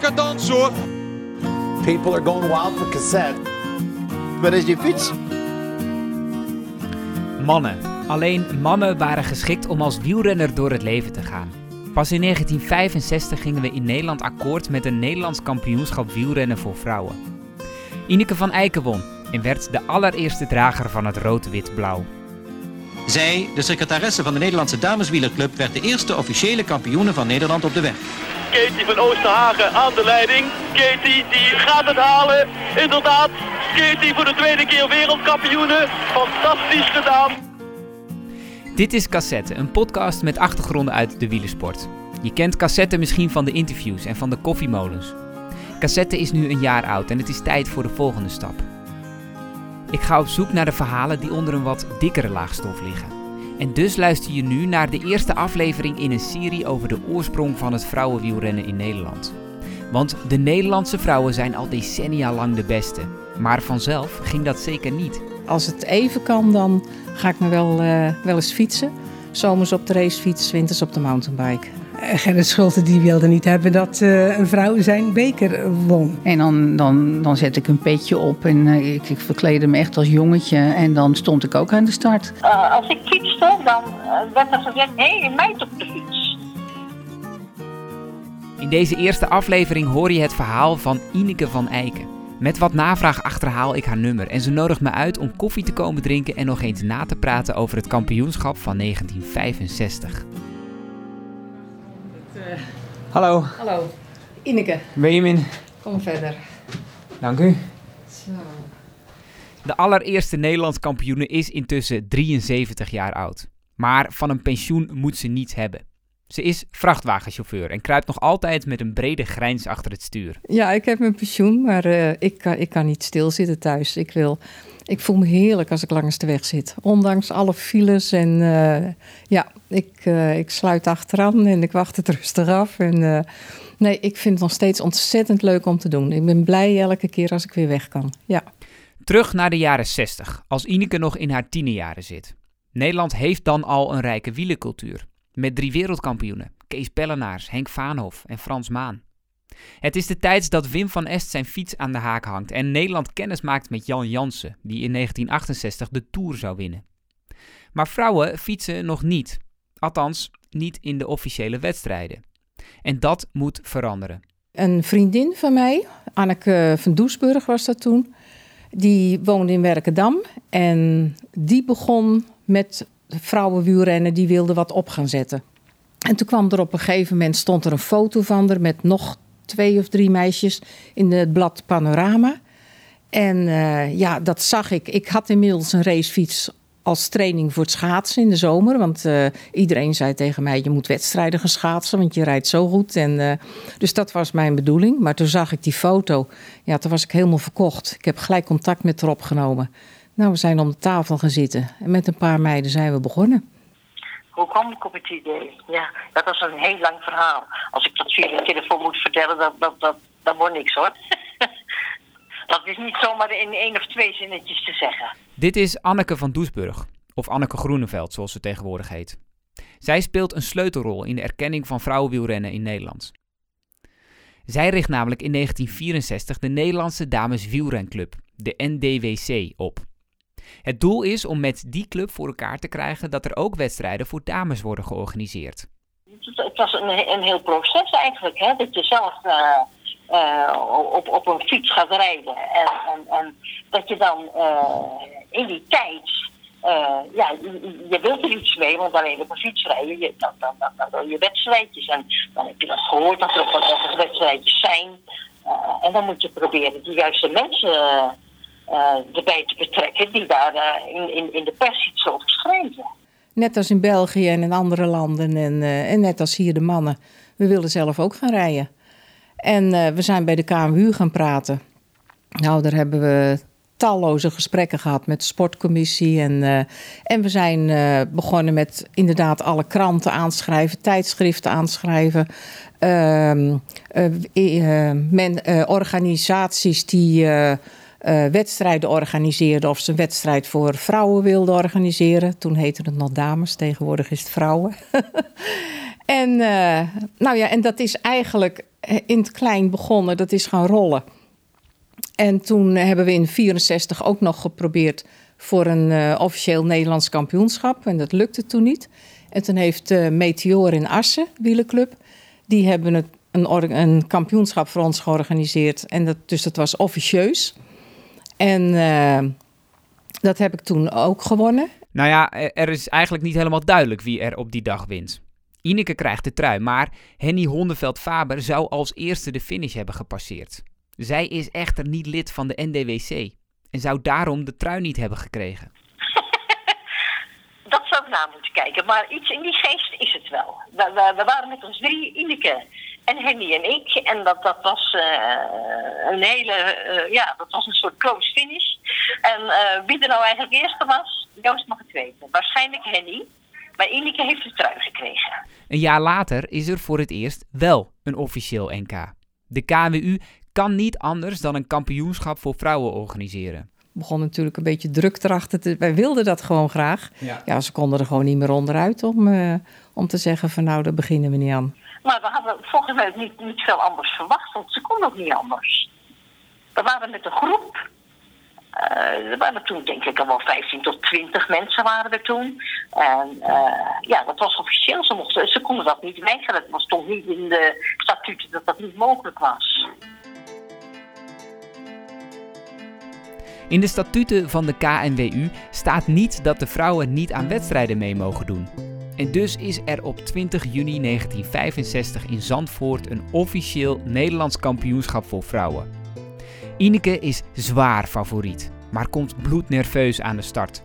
cadans hoor. People are going wild for cassette. Waar is je fiets? Mannen. Alleen mannen waren geschikt om als wielrenner door het leven te gaan. Pas in 1965 gingen we in Nederland akkoord met een Nederlands kampioenschap wielrennen voor vrouwen. Ineke van Eiken won en werd de allereerste drager van het rood-wit-blauw. Zij, de secretaresse van de Nederlandse Dameswielerclub, werd de eerste officiële kampioene van Nederland op de weg. Katie van Oosterhagen aan de leiding. Katie die gaat het halen. Inderdaad, Katie voor de tweede keer wereldkampioene. Fantastisch gedaan. Dit is Cassette, een podcast met achtergronden uit de wielersport. Je kent Cassette misschien van de interviews en van de koffiemolens. Cassette is nu een jaar oud en het is tijd voor de volgende stap. Ik ga op zoek naar de verhalen die onder een wat dikkere laag stof liggen. En dus luister je nu naar de eerste aflevering in een serie over de oorsprong van het vrouwenwielrennen in Nederland. Want de Nederlandse vrouwen zijn al decennia lang de beste. Maar vanzelf ging dat zeker niet. Als het even kan, dan ga ik me wel, uh, wel eens fietsen. Zomers op de racefiets, winters op de mountainbike. Eh, Gerrit Schulte die wilde niet hebben dat uh, een vrouw zijn beker won. En dan, dan, dan zet ik een petje op en uh, ik, ik verkleedde me echt als jongetje. En dan stond ik ook aan de start. Uh, als ik fietste, dan werd er gezegd, hé, hey, meid op de fiets. In deze eerste aflevering hoor je het verhaal van Ineke van Eiken. Met wat navraag achterhaal ik haar nummer en ze nodigt me uit om koffie te komen drinken en nog eens na te praten over het kampioenschap van 1965. Hallo. Hallo. Ineke. Benjamin. Kom verder. Dank u. Zo. De allereerste Nederlands kampioene is intussen 73 jaar oud. Maar van een pensioen moet ze niets hebben. Ze is vrachtwagenchauffeur en kruipt nog altijd met een brede grijns achter het stuur. Ja, ik heb mijn pensioen, maar uh, ik, kan, ik kan niet stilzitten thuis. Ik, wil, ik voel me heerlijk als ik langs de weg zit. Ondanks alle files en uh, ja, ik, uh, ik sluit achteraan en ik wacht het rustig af. En, nee, ik vind het nog steeds ontzettend leuk om te doen. Ik ben blij elke keer als ik weer weg kan. Ja. Terug naar de jaren 60, als Ineke nog in haar tienerjaren zit. Nederland heeft dan al een rijke wielencultuur. Met drie wereldkampioenen, Kees Pellenaars, Henk Vaanhof en Frans Maan. Het is de tijd dat Wim van Est zijn fiets aan de haak hangt en Nederland kennis maakt met Jan Jansen, die in 1968 de Tour zou winnen. Maar vrouwen fietsen nog niet. Althans, niet in de officiële wedstrijden. En dat moet veranderen. Een vriendin van mij, Anneke van Doesburg was dat toen, die woonde in Werkendam en die begon met vrouwenwielrennen, die wilde wat op gaan zetten. En toen kwam er op een gegeven moment, stond er een foto van haar met nog twee of drie meisjes in het blad Panorama. En uh, ja, dat zag ik. Ik had inmiddels een racefiets als training voor het schaatsen in de zomer. Want uh, iedereen zei tegen mij, je moet wedstrijden gaan schaatsen, want je rijdt zo goed. En, uh, dus dat was mijn bedoeling. Maar toen zag ik die foto. Ja, toen was ik helemaal verkocht. Ik heb gelijk contact met haar opgenomen. Nou, we zijn om de tafel gaan zitten. En met een paar meiden zijn we begonnen. Hoe kwam ik op het idee? Ja, dat was een heel lang verhaal. Als ik dat via de telefoon moet vertellen, dat, dat, dat, dat wordt niks hoor. dat is niet zomaar in één of twee zinnetjes te zeggen. Dit is Anneke van Doesburg, of Anneke Groeneveld zoals ze tegenwoordig heet. Zij speelt een sleutelrol in de erkenning van vrouwenwielrennen in Nederland. Zij richt namelijk in 1964 de Nederlandse Dames Wielrenclub, de NDWC, op. Het doel is om met die club voor elkaar te krijgen dat er ook wedstrijden voor dames worden georganiseerd. Het was een, een heel proces eigenlijk, hè? dat je zelf uh, uh, op, op een fiets gaat rijden. En, en, dat je dan uh, in die tijd, ja, je, je, wilt er iets mee, want alleen op een fiets rijden, je, dan, dan, dan, wil je wedstrijdjes. En dan heb je dat gehoord dat er ook wat wedstrijdjes zijn. en dan moet je proberen de juiste mensen erbij te betrekken die daar uh, in, in, in de pers iets over schrijven. Net als in België en in andere landen en, uh, en net als hier de mannen. We willen zelf ook gaan rijden. En we zijn bij de KMU gaan praten. Nou, daar hebben we talloze gesprekken gehad met de sportcommissie. En, en we zijn begonnen met inderdaad alle kranten aanschrijven, tijdschriften aanschrijven. Ehm, men, organisaties die uh, wedstrijden organiseerde of ze een wedstrijd voor vrouwen wilden organiseren. Toen heette het nog dames, tegenwoordig is het vrouwen. En, eh, nou ja, en dat is eigenlijk eh, in het klein begonnen. Dat is gaan rollen. En toen hebben we in 64 ook nog geprobeerd voor een officieel Nederlands kampioenschap. En dat lukte toen niet. En toen heeft Meteor in Assen, wielenclub, die hebben het, een, een kampioenschap voor ons georganiseerd. En dat, dus dat was officieus. En uh, dat heb ik toen ook gewonnen. Nou ja, er is eigenlijk niet helemaal duidelijk wie er op die dag wint. Ineke krijgt de trui, maar Henny Hondeveld-Faber zou als eerste de finish hebben gepasseerd. Zij is echter niet lid van de NDWC en zou daarom de trui niet hebben gekregen. dat zou ik na moeten kijken, maar iets in die geest is het wel. We, we, we waren met ons drie, Ineke en Henny en ik. En dat, dat was uh, een hele, uh, ja, dat was een soort close finish. En uh, wie er nou eigenlijk eerste was, Joost mag het weten. Waarschijnlijk Henny. Maar Ineke heeft de trui gekregen. Een jaar later is er voor het eerst wel een officieel NK. De KWU kan niet anders dan een kampioenschap voor vrouwen organiseren. Begon natuurlijk een beetje druk erachter. Te, wij wilden dat gewoon graag. Ja. ja, ze konden er gewoon niet meer onderuit om, uh, om te zeggen van nou, daar beginnen we niet aan. Maar we hadden volgens mij niet, niet veel anders verwacht, want ze konden ook niet anders. We waren met een groep. Uh, er waren toen denk ik al wel 15 tot 20 mensen waren er toen. En uh, ja, dat was officieel. Ze, mochten, ze konden dat niet weigeren. Het stond niet in de statuten dat dat niet mogelijk was. In de statuten van de KNWU staat niet dat de vrouwen niet aan wedstrijden mee mogen doen. En dus is er op 20 juni 1965 in Zandvoort een officieel Nederlands kampioenschap voor vrouwen. Ineke is zwaar favoriet, maar komt bloednerveus aan de start.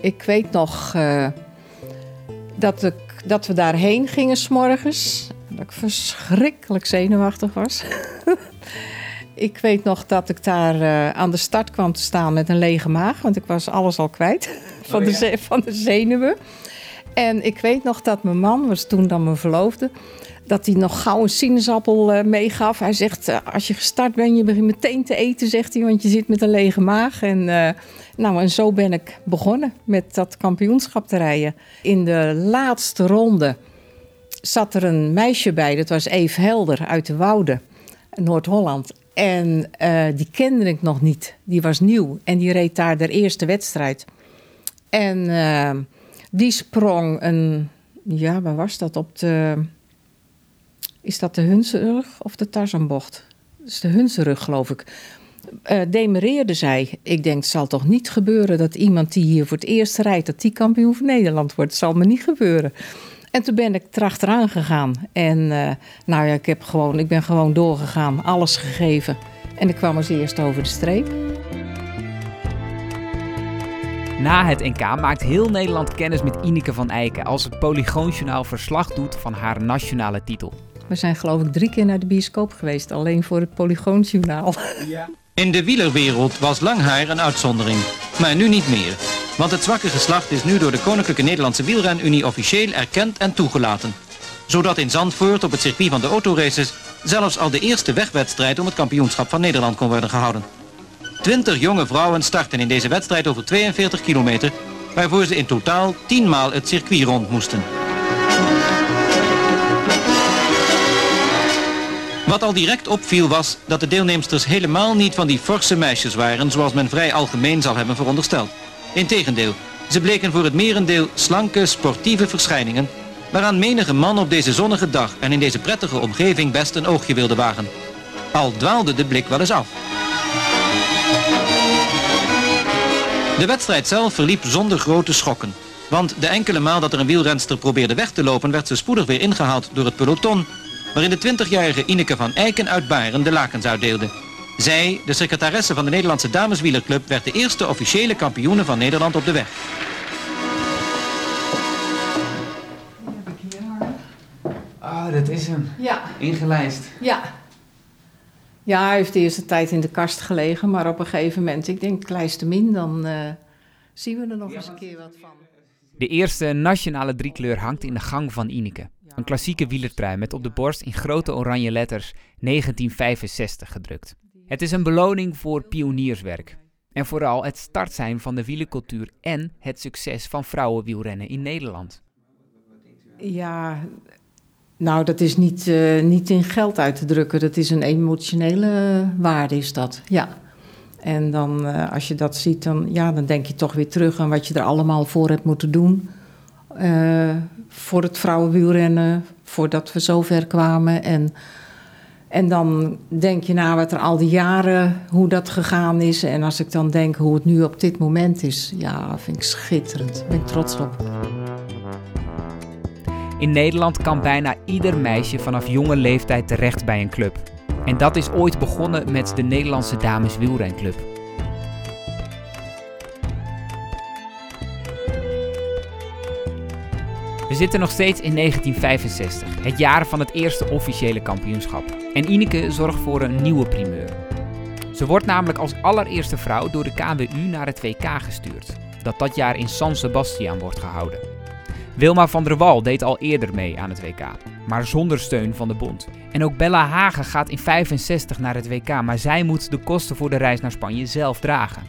Ik weet nog uh, dat, dat we daarheen gingen s'morgens. Dat ik verschrikkelijk zenuwachtig was. Ik weet nog dat ik daar uh, aan de start kwam te staan met een lege maag. Want ik was alles al kwijt van, oh, ja. de, van de zenuwen. En ik weet nog dat mijn man, was toen dan mijn verloofde... dat hij nog gauw een sinaasappel uh, meegaf. Hij zegt, uh, als je gestart bent, je begint meteen te eten, zegt hij... want je zit met een lege maag. En, nou, en zo ben ik begonnen met dat kampioenschap te rijden. In de laatste ronde zat er een meisje bij. Dat was Eve Helder uit de Woude, Noord-Holland. En uh, die kende ik nog niet. Die was nieuw en die reed daar de eerste wedstrijd. En uh, die sprong een, ja, waar was dat? Op de, is dat de Hunserug of de Tarzanbocht? Dat is de Hunserug, geloof ik. Uh, demereerde zij. Ik denk, het zal toch niet gebeuren dat iemand die hier voor het eerst rijdt, dat die kampioen van Nederland wordt. Het zal me niet gebeuren. En toen ben ik erachteraan gegaan. En uh, nou ja, ik, heb gewoon, ik ben gewoon doorgegaan, alles gegeven. En ik kwam als eerste over de streep. Na het NK maakt heel Nederland kennis met Ineke van Eiken als het Polygoonjournaal verslag doet van haar nationale titel. We zijn geloof ik drie keer naar de bioscoop geweest, alleen voor het Polygoonjournaal. Ja. In de wielerwereld was lang haar een uitzondering, maar nu niet meer. Want het zwakke geslacht is nu door de Koninklijke Nederlandse Wielrenunie officieel erkend en toegelaten. Zodat in Zandvoort op het circuit van de autoraces zelfs al de eerste wegwedstrijd om het kampioenschap van Nederland kon worden gehouden. Twintig jonge vrouwen starten in deze wedstrijd over 42 kilometer, waarvoor ze in totaal tienmaal het circuit rond moesten. Wat al direct opviel was dat de deelnemsters helemaal niet van die forse meisjes waren zoals men vrij algemeen zal hebben verondersteld. Integendeel, ze bleken voor het merendeel slanke, sportieve verschijningen waaraan menige man op deze zonnige dag en in deze prettige omgeving best een oogje wilde wagen. Al dwaalde de blik wel eens af. De wedstrijd zelf verliep zonder grote schokken. Want de enkele maal dat er een wielrenster probeerde weg te lopen werd ze spoedig weer ingehaald door het peloton waarin de 20-jarige Ineke van Eiken uit Baren de lakens uitdeelde. Zij, de secretaresse van de Nederlandse Dameswielerclub, werd de eerste officiële kampioene van Nederland op de weg. Ah, oh, dat is hem. Ja. Ingelijst. Ja. Ja, hij heeft de eerste tijd in de kast gelegen, maar op een gegeven moment, ik denk, lijst min, dan uh, zien we er nog ja, eens een keer wat van. De eerste nationale driekleur hangt in de gang van Ineke. Een klassieke wielertrui met op de borst in grote oranje letters 1965 gedrukt. Het is een beloning voor pionierswerk. En vooral het start zijn van de wielercultuur en het succes van vrouwenwielrennen in Nederland. Ja, Nou, dat is niet, uh, niet in geld uit te drukken. Dat is een emotionele waarde, is dat. Ja. En dan, uh, als je dat ziet, dan, ja, dan denk je toch weer terug aan wat je er allemaal voor hebt moeten doen. Voor het vrouwenwielrennen, voordat we zover kwamen. En, en dan denk je na wat er al die jaren, hoe dat gegaan is. En als ik dan denk hoe het nu op dit moment is, ja, vind ik schitterend. Daar ben ik trots op. In Nederland kan bijna ieder meisje vanaf jonge leeftijd terecht bij een club. En dat is ooit begonnen met de Nederlandse Dames Wielrenclub. Zitten nog steeds in 1965, het jaar van het eerste officiële kampioenschap. En Ineke zorgt voor een nieuwe primeur. Ze wordt namelijk als allereerste vrouw door de KWU naar het WK gestuurd, dat dat jaar in San Sebastian wordt gehouden. Wilma van der Wal deed al eerder mee aan het WK, maar zonder steun van de bond. En ook Bella Hagen gaat in 65 naar het WK, maar zij moet de kosten voor de reis naar Spanje zelf dragen.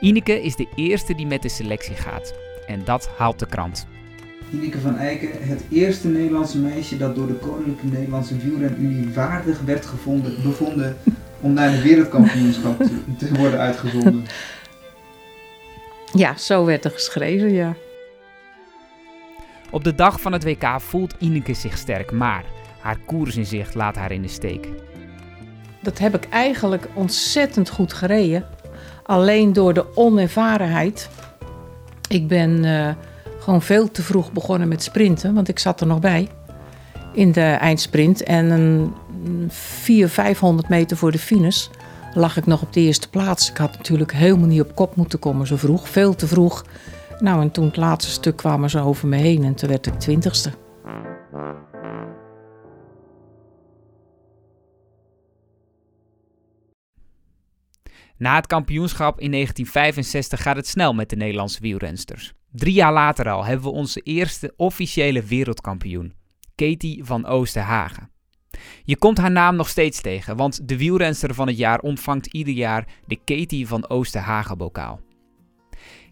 Ineke is de eerste die met de selectie gaat. En dat haalt de krant. Ineke van Eycken, het eerste Nederlandse meisje dat door de Koninklijke Nederlandse Wielrenunie waardig werd gevonden, bevonden om naar de wereldkampioenschap te, te worden uitgezonden. Ja, zo werd er geschreven, ja. Op de dag van het WK voelt Ineke zich sterk, maar haar koersinzicht laat haar in de steek. Dat heb ik eigenlijk ontzettend goed gereden. Alleen door de onervarenheid. Ik ben uh, gewoon veel te vroeg begonnen met sprinten, want ik zat er nog bij in de eindsprint. En een 400, 500 meter voor de finish lag ik nog op de eerste plaats. Ik had natuurlijk helemaal niet op kop moeten komen zo vroeg, veel te vroeg. Nou, en toen het laatste stuk kwamen ze over me heen en toen werd ik twintigste. Na het kampioenschap in 1965 gaat het snel met de Nederlandse wielrensters. Drie jaar later al hebben we onze eerste officiële wereldkampioen, Katie van Oosterhagen. Je komt haar naam nog steeds tegen, want de wielrenster van het jaar ontvangt ieder jaar de Katie van Oosterhagen bokaal.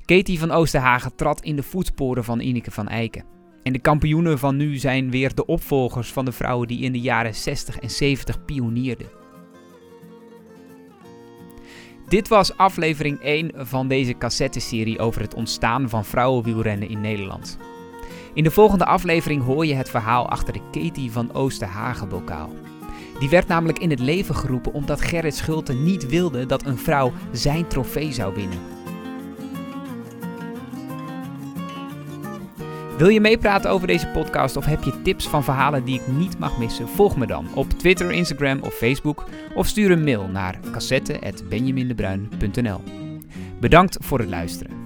Katie van Oosterhagen trad in de voetsporen van Ineke van Eiken. En de kampioenen van nu zijn weer de opvolgers van de vrouwen die in de jaren 60 en 70 pionierden. Dit was aflevering 1 van deze cassetteserie over het ontstaan van vrouwenwielrennen in Nederland. In de volgende aflevering hoor je het verhaal achter de Katie van Oosterhagen bokaal. Die werd namelijk in het leven geroepen omdat Gerrit Schulte niet wilde dat een vrouw zijn trofee zou winnen. Wil je meepraten over deze podcast of heb je tips van verhalen die ik niet mag missen? Volg me dan op Twitter, Instagram of Facebook of stuur een mail naar cassette.benjamindebruin.nl. Bedankt voor het luisteren.